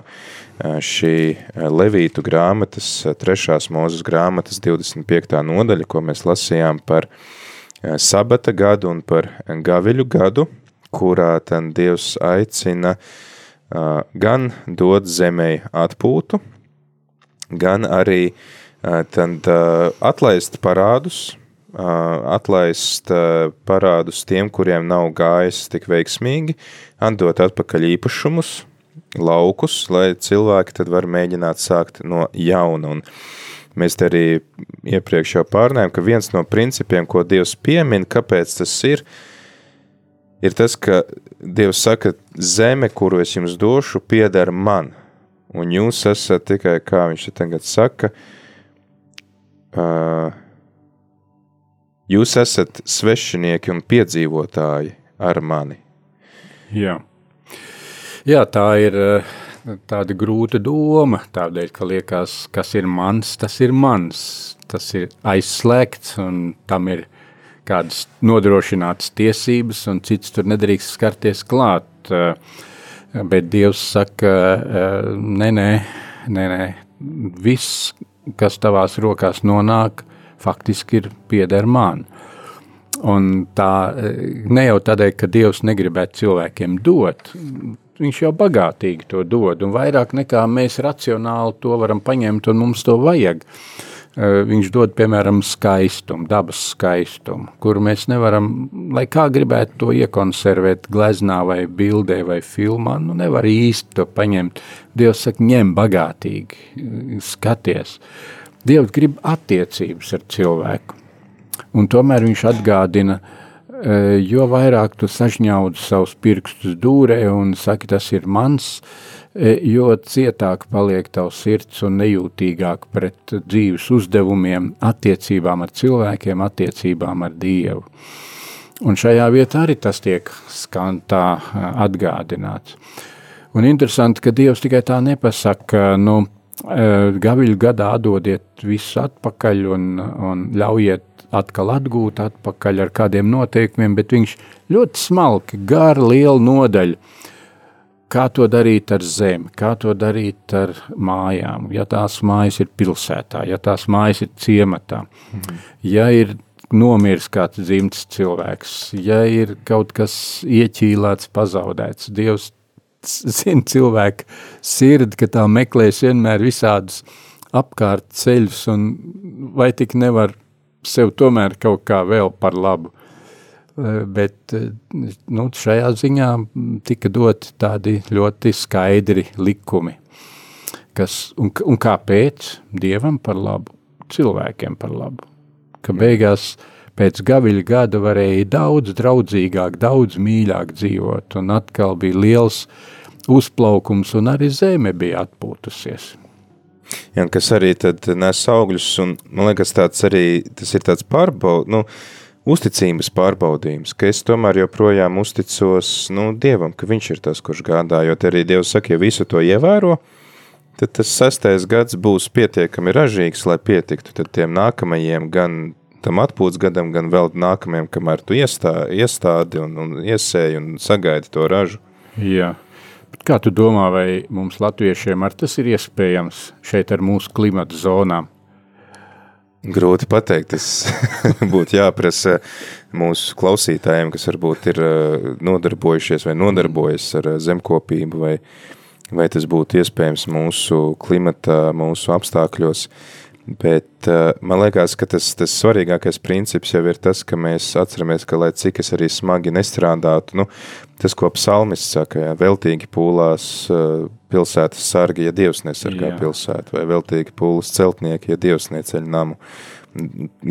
Speaker 1: šī Levītu grāmatas, trešās mūzes grāmatas 25. nodaļa, ko mēs lasījām par sabata gadu un par gaviļu gadu, kurā tad Dievs aicina gan dot zemei atpūtu, gan arī tad atlaist parādus, atlaist parādus tiem, kuriem nav gājis tik veiksmīgi, atdot atpakaļ īpašumus, laukus, lai cilvēki tad var mēģināt sākt no jauna. Un mēs te arī iepriekš jau pārnājām, ka viens no principiem, ko Dievs piemin, kāpēc tas ir, ir tas, ka Dievs saka, zeme, kuru es jums došu, pieder man. Un jūs esat tikai, kā viņš tagad saka, uh, jūs esat svešinieki un piedzīvotāji ar mani.
Speaker 2: Jā. Jā, tā ir eh, tāda grūta doma, tādēļ, ka liekas, kas ir mans, tas ir mans, tas ir aizslēgts un tam ir kādas nodrošinātas tiesības un cits tur nedrīkst skarties klāt. Eh, bet Dievs saka, eh, nē, nē, nē, nē, viss, kas tavās rokās nonāk, faktiski ir pieder man. Un tā ne jau tādēļ, ka Dievs negribētu cilvēkiem dot, viņš jau bagātīgi to dod, un vairāk nekā mēs racionāli to varam paņemt, un mums to vajag. Eh, viņš dod, piemēram, skaistumu, dabas skaistumu, kuru mēs nevaram, lai kā gribētu to iekonservēt gleznā vai bildē vai filmā, nu nevar īsti to paņemt. Dievs saka, ņem bagātīgi, skaties. Dievs grib attiecības ar cilvēku, un tomēr viņš atgādina, uh, jo vairāk tu sažņaudi savus pirkstus dūrē un saki, tas ir mans, jo cietāk paliek tavs sirds un nejūtīgāk pret dzīves uzdevumiem, attiecībām ar cilvēkiem, attiecībām ar Dievu. Un šajā vietā arī tas tiek skan tā atgādināts. Un interesanti, ka Dievs tikai tā nepasaka, nu, gaviļu gadā atdodiet visu atpakaļ un, un ļaujiet atkal atgūt atpakaļ ar kādiem noteikumiem, bet viņš ļoti smalki, gara, liela nodaļa. Kā to darīt ar zemi, kā to darīt ar mājām, ja tās mājas ir pilsētā, ja tās mājas ir ciematā, mhm. ja ir nomiris kāds dzimts cilvēks, ja ir kaut kas ieķīlēts, pazaudēts. Dievs zina cilvēku sirdi, ka tā meklēs vienmēr visādus apkārt ceļus, un vai tik nevar sev tomēr kaut kā vēl par labu. Eh, bet eh, nu, šajā ziņā tika doti tādi ļoti skaidri likumi, kas, un, un kāpēc Dievam par labu, cilvēkiem par labu. Ka beigās pēc gaviļa gada varēja daudz draudzīgāk, daudz mīļāk dzīvot, un atkal bija liels uzplaukums, un arī zeme bija atpūtusies.
Speaker 1: Ja, kas arī nes augļus, un man liekas, tāds arī tas ir tāds pārbaud, nu, uzticības pārbaudījums, ka es tomēr joprojām uzticos nu, Dievam, ka viņš ir tas, kurš gādā, jo arī Dievs saka, ja visu to ievēro, tad tas sastais gads būs pietiekami ražīgs, lai pietiktu tad tiem nākamajiem gan tam atpūtas gadam, gan vēl nākamajam, kamēr tu iestā, iestādi un, un iesēji un sagaidi to ražu.
Speaker 2: Jā. Bet kā tu domā, vai mums latviešiem ar tas ir iespējams šeit ar mūsu klimata zonām?
Speaker 1: Grūti pateikt, tas <laughs> būtu jāprasa mūsu klausītājiem, kas varbūt ir eh, nodarbojušies vai nodarbojas ar eh, zemkopību, vai, vai tas būtu iespējams mūsu klimata, mūsu apstākļos. Bet uh, man liekas, ka tas, tas svarīgākais princips jau ir tas, ka mēs atceramies, ka lai cik es arī smagi nestrādātu, nu, tas, ko psalmists saka, jā, veltīgi pūlās uh, pilsētas sargi, ja Dievs nesargā jā. pilsētu, vai veltīgi pūlas celtnieki, ja Dievs neceļ namu.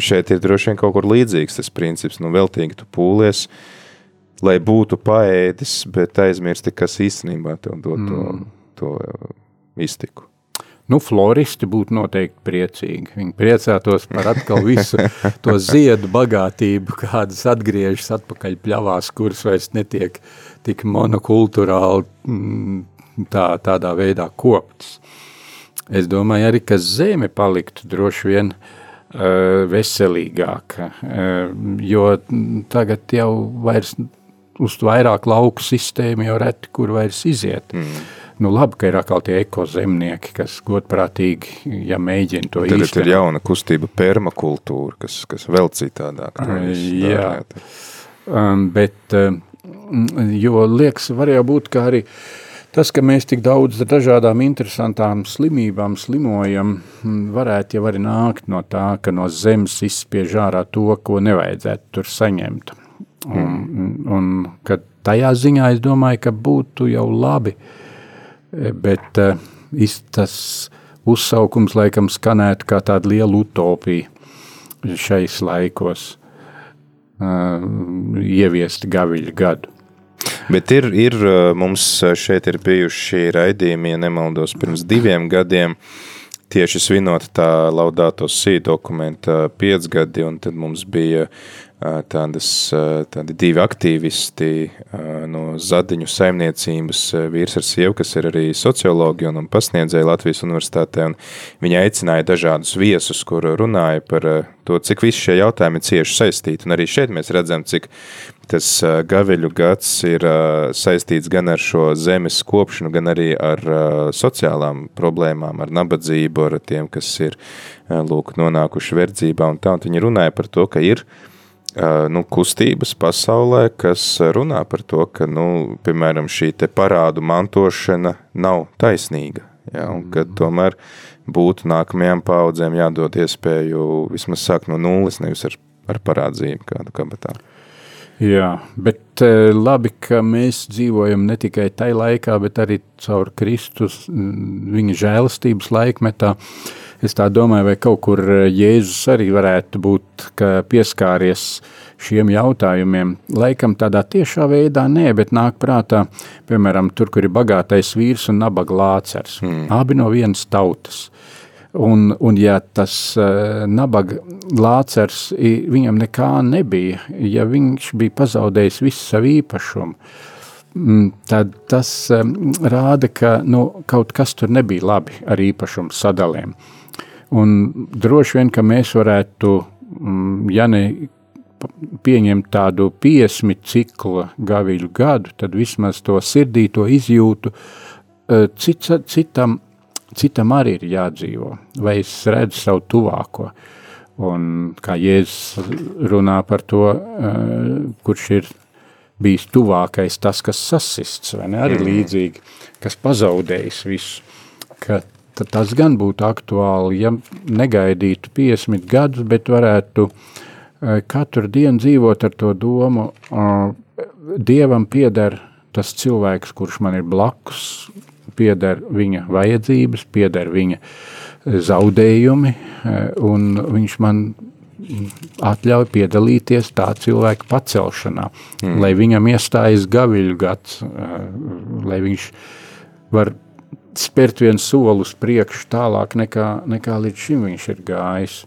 Speaker 1: Šeit ir droši vien kaut kur līdzīgs tas princips, nu, veltīgi tu pūlies, lai būtu paēdis, bet aizmirsti, kas īstenībā tev dod mm. to, to iztiku.
Speaker 2: Nu, floristi būtu noteikti priecīgi. Viņi priecātos par atkal visu to ziedu bagātību, kādas atgriežas atpakaļ pļavās, kuras vairs netiek tik monokulturāli mm, tā, tādā veidā koptas. Es domāju arī, ka zeme paliktu droši vien uh, veselīgāka, uh, jo tagad jau vairs uz vairāk lauku sistēmu jau reti, kur vairs iziet. Mm Nu, labi, ka ir atkal tie ekozemnieki, kas godprātīgi, ja mēģina to
Speaker 1: Tagad
Speaker 2: īstenot.
Speaker 1: ir jauna kustība permakultūra, kas, kas vēl citādāk.
Speaker 2: Jā. Um, bet, um, jo liekas, var jau būt, ka arī tas, ka mēs tik daudz dažādām interesantām slimībām slimojam, mm, varētu jau arī nākt no tā, ka no zemes izspiež ārā to, ko nevajadzētu tur saņemt. Un, un, un ka tajā ziņā es domāju, ka būtu jau labi, eh, bet uh, tas uzsaukums laikam skanētu kā tāda liela utopija šais laikos uh, ieviest gaviļu gadu.
Speaker 1: Bet ir, ir uh, mums šeit ir bijuši raidījumi, ja nemaldos, pirms diviem gadiem, tieši svinot tā laudāto sī dokumenta piecgadi, un tad mums bija tādas, uh, tādi divi aktīvisti no Zadiņu saimniecības vīrs ar sievu, kas ir arī sociologi un, un pasniedzēja Latvijas universitātē, un viņi aicināja dažādus viesus, kur runāja par to, cik visi šie jautājumi cieši saistīti, un arī šeit mēs redzam, cik tas gaviļu gads ir saistīts gan ar šo zemes kopšanu, gan arī ar sociālām problēmām, ar nabadzību, ar tiem, kas ir lūk, nonākuši verdzībā un tā. Un viņi runāja par to, ka ir nu, kustības pasaulē, kas runā par to, ka, nu, piemēram, šī parādu mantošana nav taisnīga. Ja, un ka tomēr būtu nākamajām paudzēm jādod iespēju vismaz sākt no nulles, nevis ar, ar parādzību kādu kabatā.
Speaker 2: Jā, bet labi, ka mēs dzīvojam ne tikai tajā laikā, bet arī caur Kristus viņa žēlastības laikmetā. Es tā domāju, vai kaut kur eh, Jēzus arī varētu būt pieskāries šiem jautājumiem. Laikam tādā tiešā veidā nē, bet nāk prātā, piemēram, tur, kur ir bagātais vīrs un nabaga lācers. Mm. Abi no vienas tautas. Un, un ja tas uh, nabaga lācers, viņam nekā nebija, ja viņš bija pazaudējis visu savu īpašumu, mm, tad tas um, rāda, ka nu, kaut kas tur nebija labi ar īpašumu sadalēm. Un droši vien, ka mēs varētu, mm, ja ne pieņemt tādu piesmi cikla gaviļu gadu, tad vismaz to sirdī, to izjūtu uh, cits, citam citam arī ir jādzīvo, vai es redzu savu tuvāko. Un kā Jēzus runā par to, uh, kurš ir bijis tuvākais, tas, kas sasists, vai ne, arī mm. līdzīgi, kas pazaudējis visu, ka tas gan būtu aktuāli, ja negaidītu 50 gadus, bet varētu uh, katru dienu dzīvot ar to domu, Dievam pieder tas cilvēks, kurš man ir blakus, pieder viņa vajadzības, pieder viņa eh, zaudējumi, eh, un viņš man atļauj piedalīties tā cilvēka pacelšanā, mm. lai viņam iestājas gaviļu gads, eh, lai viņš var spērt vienu soli uz priekšu tālāk nekā, nekā līdz šim viņš ir gājis.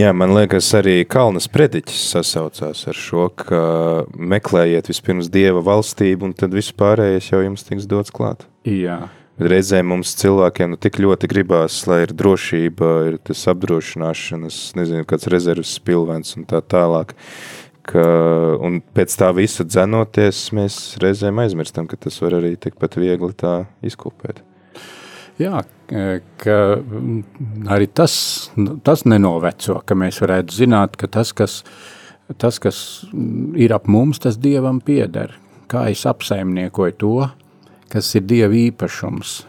Speaker 1: Jā, man liekas, arī Kalnas prediķis sasaucās ar šo, ka meklējiet vispirms Dieva valstību, un tad viss pārējais jau jums tiks dots klāt.
Speaker 2: Jā.
Speaker 1: Reizē mums cilvēkiem nu, tik ļoti gribās, lai ir drošība, ir tas apdrošināšanas, nezinu, kāds rezerves spilvens un tā tālāk. Ka, un pēc tā visa dzenoties, mēs reizēm aizmirstam, ka tas var arī tikpat viegli tā izkopēt.
Speaker 2: Jā, ka arī tas, tas nenoveco, ka mēs varētu zināt, ka tas, kas, tas, kas ir ap mums, tas Dievam pieder. Kā es apsaimniekoju to, kas ir Dieva īpašums.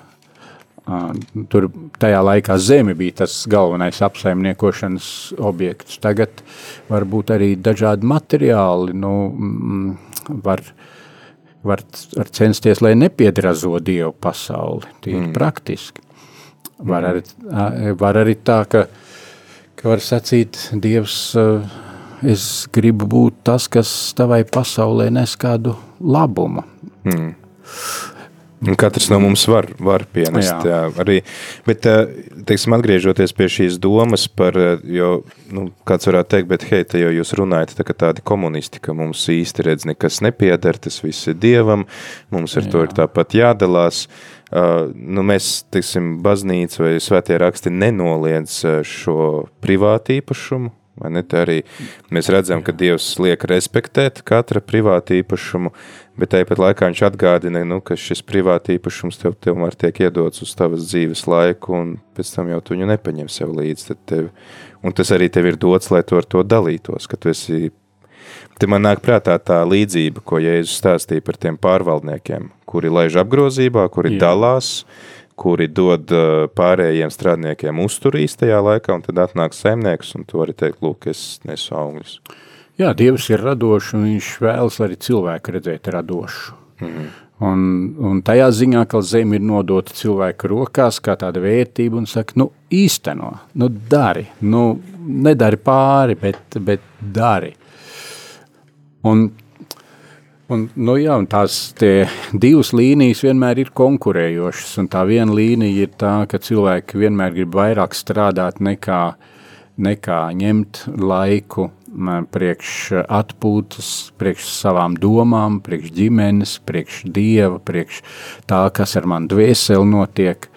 Speaker 2: Tur tajā laikā zeme bija tas galvenais apsaimniekošanas objekts. Tagad varbūt arī dažādi materiāli, nu, var, uh, var, var censties, lai nepiedrazo Dievu pasauli, tīri mm. praktiski. Var, mm. arī, var arī tā, ka, ka var sacīt, Dievs, es gribu būt tas, kas tavai pasaulē nes kādu labumu. Mm.
Speaker 1: Katrs no mums var, var pienest. Jā. Jā, arī, bet, teiksim, atgriežoties pie šīs domas par, jo, nu, kāds varētu teikt, bet, hei, te jau jūs runājat tā kā tādi komunisti, ka mums īsti redz nekas nepieder, tas viss ir Dievam, mums ar Jā. to ir tāpat jādalās. Uh, nu, mēs, teiksim, baznīca vai svētie raksti nenoliedz šo privātu īpašumu, Vai ne? Te arī mēs redzam, ka Dievs liek respektēt katra privāta īpašumu, bet tāpat laikā viņš atgādina, nu, ka šis privāti īpašums tev tomēr tiek iedots uz tavas dzīves laiku, un pēc tam jau tu viņu nepaņem sev līdzi. Tev, un tas arī tev ir dots, lai tu ar to dalītos, ka tu esi Te man nāk prātā tā līdzība, ko Jēzus stāstīja par tiem pārvaldniekiem, kuri laiž apgrozībā, kuri Jā. dalās, kuri dod uh, pārējiem strādniekiem uzturu īstajā laikā, un tad atnāk saimnieks, un tu vari teikt, lūk, es nesu augļus.
Speaker 2: Jā, Dievs ir radošs, un viņš vēlas arī cilvēku redzēt radošu. Mm. Un, un tajā ziņā, ka zeme ir nodota cilvēku rokās kā tāda vērtība un saka, nu īsteno, nu dari, nu nedari pāri, bet, bet dari. Un, un, nu jā, un tās divas līnijas vienmēr ir konkurējošas, un tā viena līnija ir tā, ka cilvēki vienmēr grib vairāk strādāt nekā, nekā ņemt laiku priekš atpūtas, priekš savām domām, priekš ģimenes, priekš dieva, priekš tā, kas ar manu dvēseli notiek,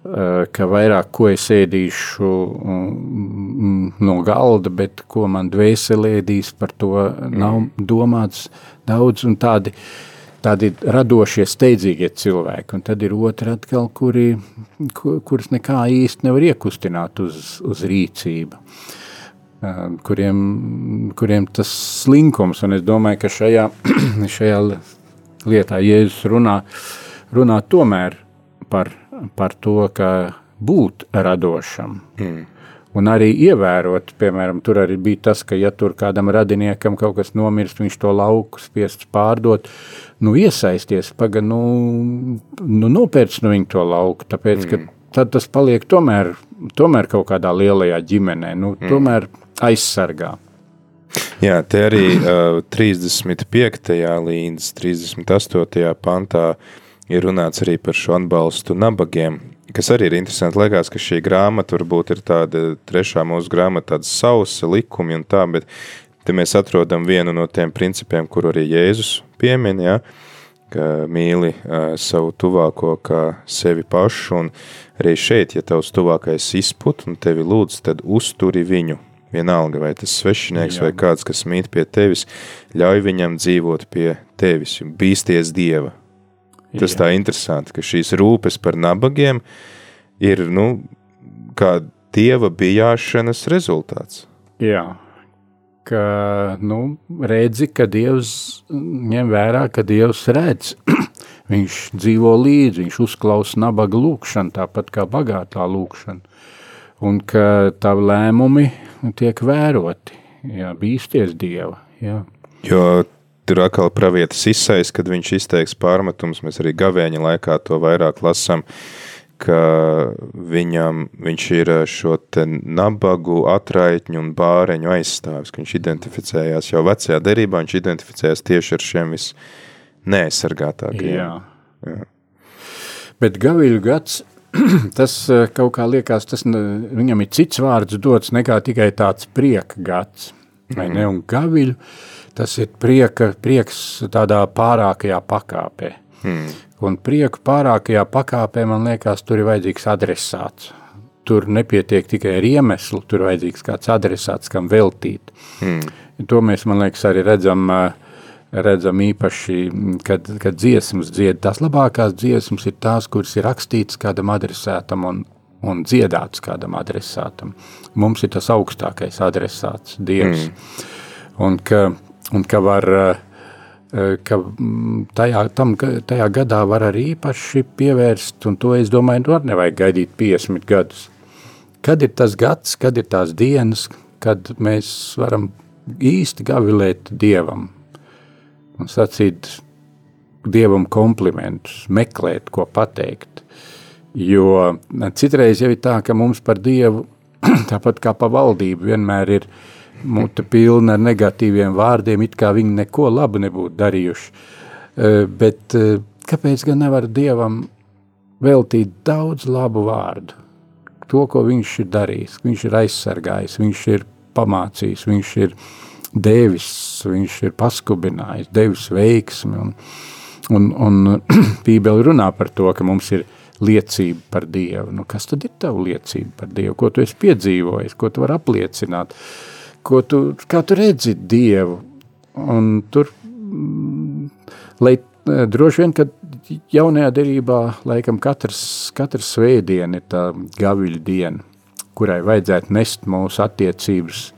Speaker 2: ka vairāk ko es ēdīšu no galda, bet ko man dvēseli ēdīs, par to nav domāts daudz un tādi, tādi radošie, steidzīgie cilvēki, un tad ir otri atkal, kuri, kurus nekā īsti nevar iekustināt uz, uz rīcību. Uh, kuriem, kuriem tas slinkums, un es domāju, ka šajā, <clears throat> šajā lietā Jēzus runā, runā tomēr par, par to, ka būt radošam. Mm. Un arī ievērot, piemēram, tur arī bija tas, ka, ja tur kādam radiniekam kaut kas nomirst, viņš to lauku spiests pārdot, nu, iesaisties, paga, nu, nu nopērts no viņa to lauku, tāpēc, mm. ka tad tas paliek tomēr, tomēr kaut kādā lielajā ģimenē, nu, mm. tomēr aizsargā.
Speaker 1: Jā, te arī uh, 35. līdz 38. pantā ir runāts arī par šo atbalstu nabagiem, kas arī ir interesanti. Liekas, ka šī grāmata varbūt ir tāda trešā mūsu grāmata, tāda sausa likumi un tā, bet te mēs atrodam vienu no tiem principiem, kur arī Jēzus piemin, ja, ka mīli uh, savu tuvāko kā sevi pašu, un arī šeit, ja tavs tuvākais izput un tevi lūdz, tad uzturi viņu, Vienalga, vai tas svešinieks Jā. vai kāds, kas mīt pie tevis, ļauj viņam dzīvot pie tevis, bīsties Dieva. Tas Jā. tā interesanti, ka šīs rūpes par nabagiem ir, nu, kā Dieva bijāšanas rezultāts.
Speaker 2: Jā, ka, nu, redzi, ka Dievs ņem vērā, ka Dievs redz, <clears throat> viņš dzīvo līdzi, viņš uzklausa nabaga lūkšanu, tāpat kā bagātā lūkšana un ka tavi lēmumi tiek vēroti, jā, bīsties Dieva. Jā.
Speaker 1: Jo tur atkal pravietis izsais, kad viņš izteiks pārmetums, mēs arī gavēņa laikā to vairāk lasam, ka viņam, viņš ir šo te nabagu, atraitņu un bāreņu aizstāvis, ka viņš identificējās jau vecajā derībā, viņš identificējās tieši ar šiem vis neaizsargātākajiem. Jā. Jā.
Speaker 2: Bet gaviļu gads <clears throat> tas eh, kaut kā liekas, tas viņam ir cits vārds dots nekā tikai tāds prieka gads, vai mm. ne, un gaviļu, tas ir prieka, prieks tādā pārākajā pakāpē. Mm. Un prieku pārākajā pakāpē, man liekas, tur ir vajadzīgs adresāts. Tur nepietiek tikai ar iemeslu, tur vajadzīgs kāds adresāts, kam veltīt. Mm. To mēs, man liekas, arī redzam uh, redzam īpaši, kad, kad dziesmas dzied. Tās labākās dziesmas ir tās, kuras ir rakstītas kādam adresētam un, un dziedātas kādam adresātam. Mums ir tas augstākais adresāts, Dievs. Mm. Un, ka, un ka var, ka tajā, tam, tajā gadā var arī īpaši pievērst, un to es domāju, nu nevajag gaidīt 50 gadus. Kad ir tas gads, kad ir tās dienas, kad mēs varam īsti gavilēt Dievam, un sacīt dievam komplimentus, meklēt, ko pateikt. Jo citreiz jau ir tā, ka mums par dievu, <clears throat> tāpat kā pa valdību, vienmēr ir muta pilna ar negatīviem vārdiem, it kā viņi neko labu nebūtu darījuši. E, bet e, kāpēc gan nevar dievam veltīt daudz labu vārdu? To, ko viņš ir darījis, viņš ir aizsargājis, viņš ir pamācījis, viņš ir uh, devis, viņš ir paskubinājis, devis veiksmi. Un, un, un <clears throat> Bībeli runā par to, ka mums ir liecība par Dievu. Nu, kas tad ir tava liecība par Dievu? Ko tu esi piedzīvojis, ko tu vari apliecināt? Ko tu, kā tu redzi Dievu? Un tur mm, lai uh, droši vien, kad jaunajā derībā laikam katrs, katrs svētdiena ir tā gaviļa diena, kurai vajadzētu nest mūsu attiecības,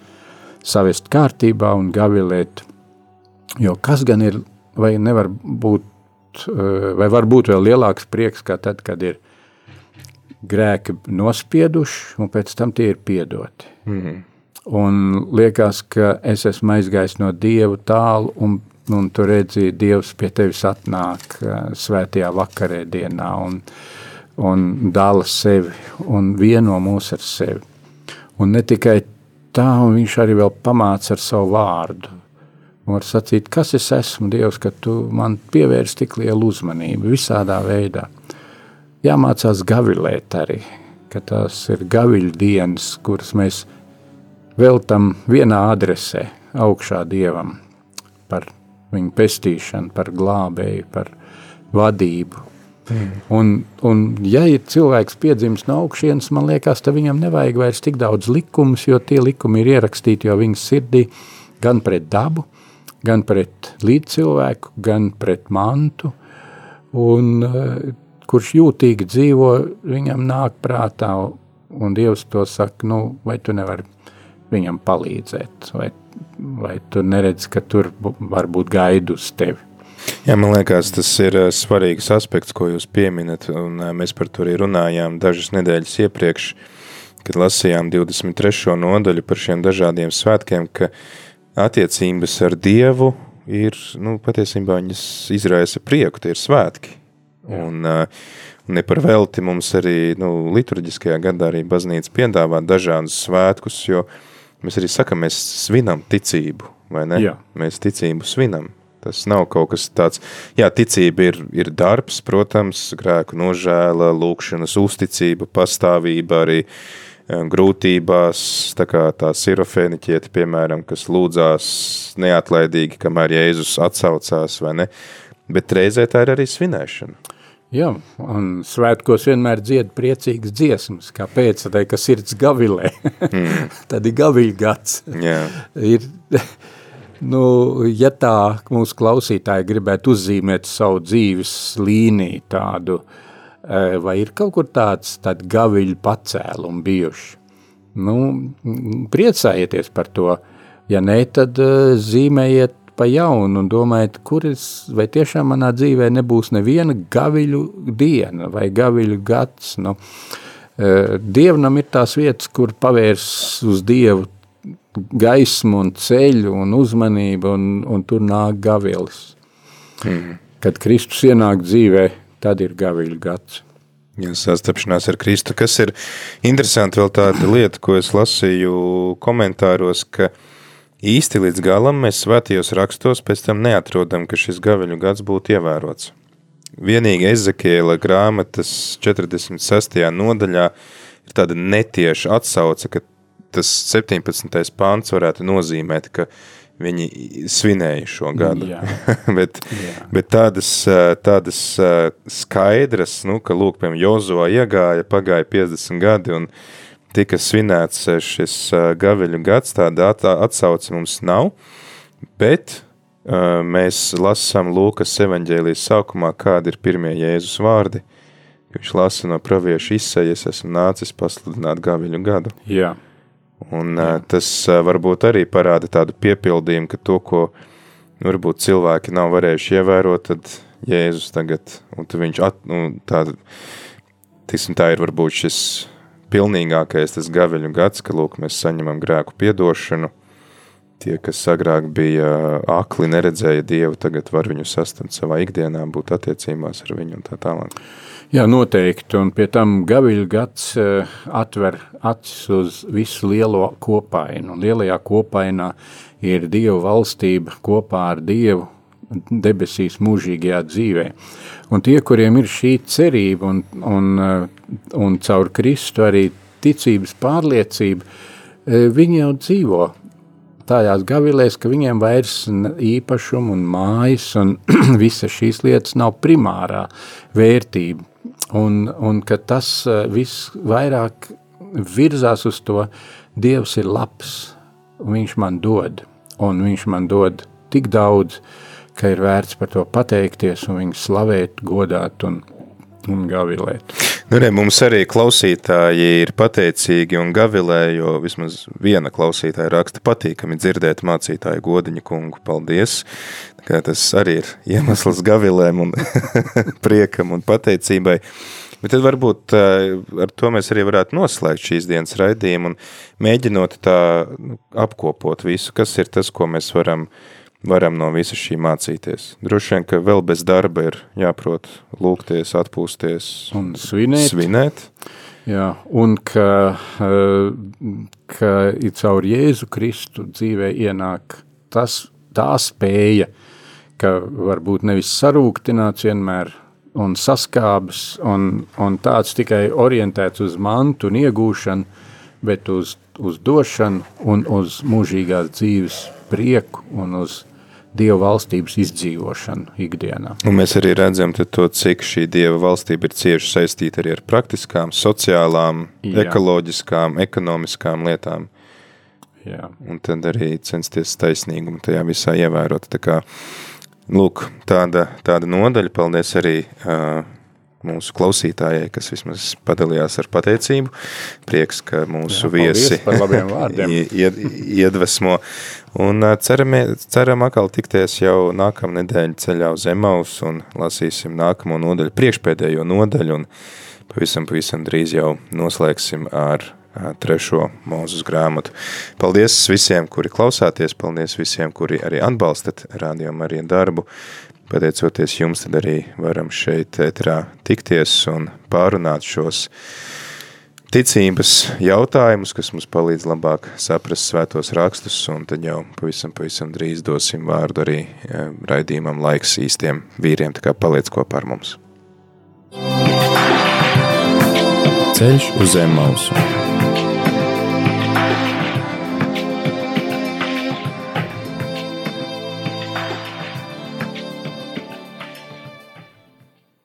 Speaker 2: savest kārtībā un gavilēt. Jo kas gan ir, vai nevar būt, vai var būt vēl lielāks prieks, kā tad, kad ir grēki nospieduši, un pēc tam tie ir piedoti. Mm -hmm. Un liekas, ka es esmu aizgājis no Dieva tālu, un, un tu redzi, Dievs pie tevis atnāk svētajā vakarē dienā, un, un dala sevi, un vieno mūs ar sevi. Un ne tikai tā, un viņš arī vēl pamāca ar savu vārdu. Var sacīt, kas es esmu, Dievs, ka tu man pievērsi tik lielu uzmanību visādā veidā jāmācās gavilēt arī, ka tās ir gaviļu dienas, kuras mēs veltam vienā adresē augšā Dievam par viņu pestīšanu, par glābēju, par vadību. Mm. Un, un, ja ir cilvēks piedzimis no augšienes, man liekas, tad viņam nevajag vairs tik daudz likumus, jo tie likumi ir ierakstīti jau viņas sirdī gan pret dabu, gan pret līdzcilvēku, gan pret mantu. Un kurš jūtīgi dzīvo, viņam nāk prātā, un Dievs to saka, nu, vai tu nevari viņam palīdzēt, vai, vai tu neredzi, ka tur var būt gaidu uz tevi.
Speaker 1: Jā, man liekas, tas ir eh, svarīgs aspekts, ko jūs pieminat, un eh, mēs par to arī runājām dažas nedēļas iepriekš, kad lasījām 23. nodaļu par šiem dažādiem svētkiem, ka attiecības ar Dievu ir, nu, patiesībā viņas izraisa prieku, tie ir svētki. Un, uh, ne par velti mums arī nu, liturģiskajā gadā arī baznīca piedāvā dažādus svētkus, jo mēs arī sakam, mēs svinam ticību, vai ne? Jā. Mēs ticību svinam. Tas nav kaut kas tāds, jā, ticība ir, ir darbs, protams, grēku nožēla, lūkšanas uzticība, pastāvība arī grūtībās, tā kā tā sirofēniķieti, piemēram, kas lūdzās neatlaidīgi, kamēr Jēzus atsaucās, vai ne? Bet reizē tā ir arī svinēšana.
Speaker 2: Jā, un svētkos vienmēr dzied priecīgas dziesmas, kāpēc, tad, ka sirds gavilē, mm. <laughs> tad ir gaviļ gads.
Speaker 1: Yeah. <laughs>
Speaker 2: ir, nu, ja tā mūsu klausītāji gribētu uzzīmēt savu dzīves līniju tādu, e, vai ir kaut kur tāds, tādi gaviļu pacēlumi bijuši, nu, priecājieties par to, ja ne, tad e, zīmējiet pa jaunu un domājat, kuras, vai tiešām manā dzīvē nebūs neviena gaviļu diena vai gaviļu gads. Nu, e, Dievnam ir tās vietas, kur pavērs uz Dievu gaismu un ceļu un uzmanību, un, un tur nāk gavilis. Mm. Kad Kristus ienāk dzīvē, tad ir gaviļu gads.
Speaker 1: Jā, sastapšanās ar Kristu, kas ir interesanti vēl tāda lieta, ko es lasīju komentāros, ka Īsti līdz galam mēs svētajos rakstos pēc tam neatrodam, ka šis gaveļu gads būtu ievērots. Vienīgi Ezekiela grāmatas 46. nodaļā ir tāda netieša atsauce, ka tas 17. pāns varētu nozīmēt, ka viņi svinēja šo gadu. <laughs> bet, Jā. bet tādas, tādas skaidras, nu, ka lūk, piemēram, Jozo iegāja, pagāja 50 gadi un tika svinēts eh, šis eh, gaveļu gads, tāda atsauce mums nav, bet eh, mēs lasām Lūkas evaņģēlijas sākumā, kādi ir pirmie Jēzus vārdi. Viņš lasa no pravieša izsejas, esmu nācis pasludināt gaveļu gadu.
Speaker 2: Jā.
Speaker 1: Un Jā. tas varbūt arī parāda tādu piepildījumu, ka to, ko varbūt cilvēki nav varējuši ievērot, tad Jēzus tagad, un viņš at, nu, tā, tiksim, tā ir varbūt šis pilnīgākais tas gaveļu gads, ka lūk, mēs saņemam grēku piedošanu. Tie, kas agrāk bija akli, neredzēja Dievu, tagad var viņu sastapt savā ikdienā, būt attiecībās ar viņu un tā tālāk.
Speaker 2: Jā, noteikti, un pie tam gaviļu gads uh, atver acis uz visu lielo kopainu. Lielajā kopainā ir Dieva valstība kopā ar Dievu debesīs mūžīgajā dzīvē. Un tie, kuriem ir šī cerība un, un, eh, un caur Kristu arī ticības pārliecība, eh, viņi jau dzīvo tajās gavilēs, ka viņiem vairs īpašumu un mājas un <clears throat> visas šīs lietas nav primārā vērtība. Un, un ka tas eh, viss vairāk virzās uz to, Dievs ir labs, viņš man dod, un viņš man dod tik daudz, ka ir vērts par to pateikties un viņu slavēt, godāt un, un gavilēt.
Speaker 1: Nu, re, mums arī klausītāji ir pateicīgi un gavilē, jo vismaz viena klausītāja raksta patīkami dzirdēt mācītāju godiņu kungu. Paldies! Kā tas arī ir iemesls gavilēm un <laughs> priekam un pateicībai. Bet tad varbūt eh, ar to mēs arī varētu noslēgt šīs dienas raidījumu un mēģinot tā nu, apkopot visu, kas ir tas, ko mēs varam, varam no visa šī mācīties. Droši vien, ka vēl bez darba ir jāprot lūgties, atpūsties
Speaker 2: un svinēt.
Speaker 1: svinēt.
Speaker 2: Jā, un ka, eh, ka caur Jēzu Kristu dzīvē ienāk tas, tā spēja, ka varbūt nevis sarūktināts vienmēr un saskābes, un, un tāds tikai orientēts uz mantu un iegūšanu, bet uz, uz došanu un uz mūžīgās dzīves prieku un uz Dieva valstības izdzīvošanu ikdienā.
Speaker 1: Un mēs arī redzam to, cik šī Dieva valstība ir cieši saistīta arī ar praktiskām, sociālām, Jā. ekoloģiskām, ekonomiskām lietām.
Speaker 2: Jā.
Speaker 1: Un tad arī censties taisnīgumu tajā visā ievērot. Tā kā Lūk, tāda, tāda nodaļa. Paldies arī uh, mūsu klausītājai, kas vismaz padalījās ar pateicību. Prieks, ka mūsu Jā, viesi <laughs> ied, iedvesmo. Un ceram, ceram atkal tikties jau nākamā nedēļa ceļā uz Emaus un lasīsim nākamo nodaļu, priekšpēdējo nodaļu un pavisam, pavisam drīz jau noslēgsim ar trešo mūzus grāmatu. Paldies visiem, kuri klausāties, paldies visiem, kuri arī atbalstat Radio Mariju darbu. Pateicoties jums, tad arī varam šeit ētrā tikties un pārunāt šos ticības jautājumus, kas mums palīdz labāk saprast svētos rakstus, un tad jau pavisam, pavisam drīz dosim vārdu arī raidījumam laiks īstiem vīriem, tā kā paliec kopā ar mums.
Speaker 3: Ceļš uz zem mausu.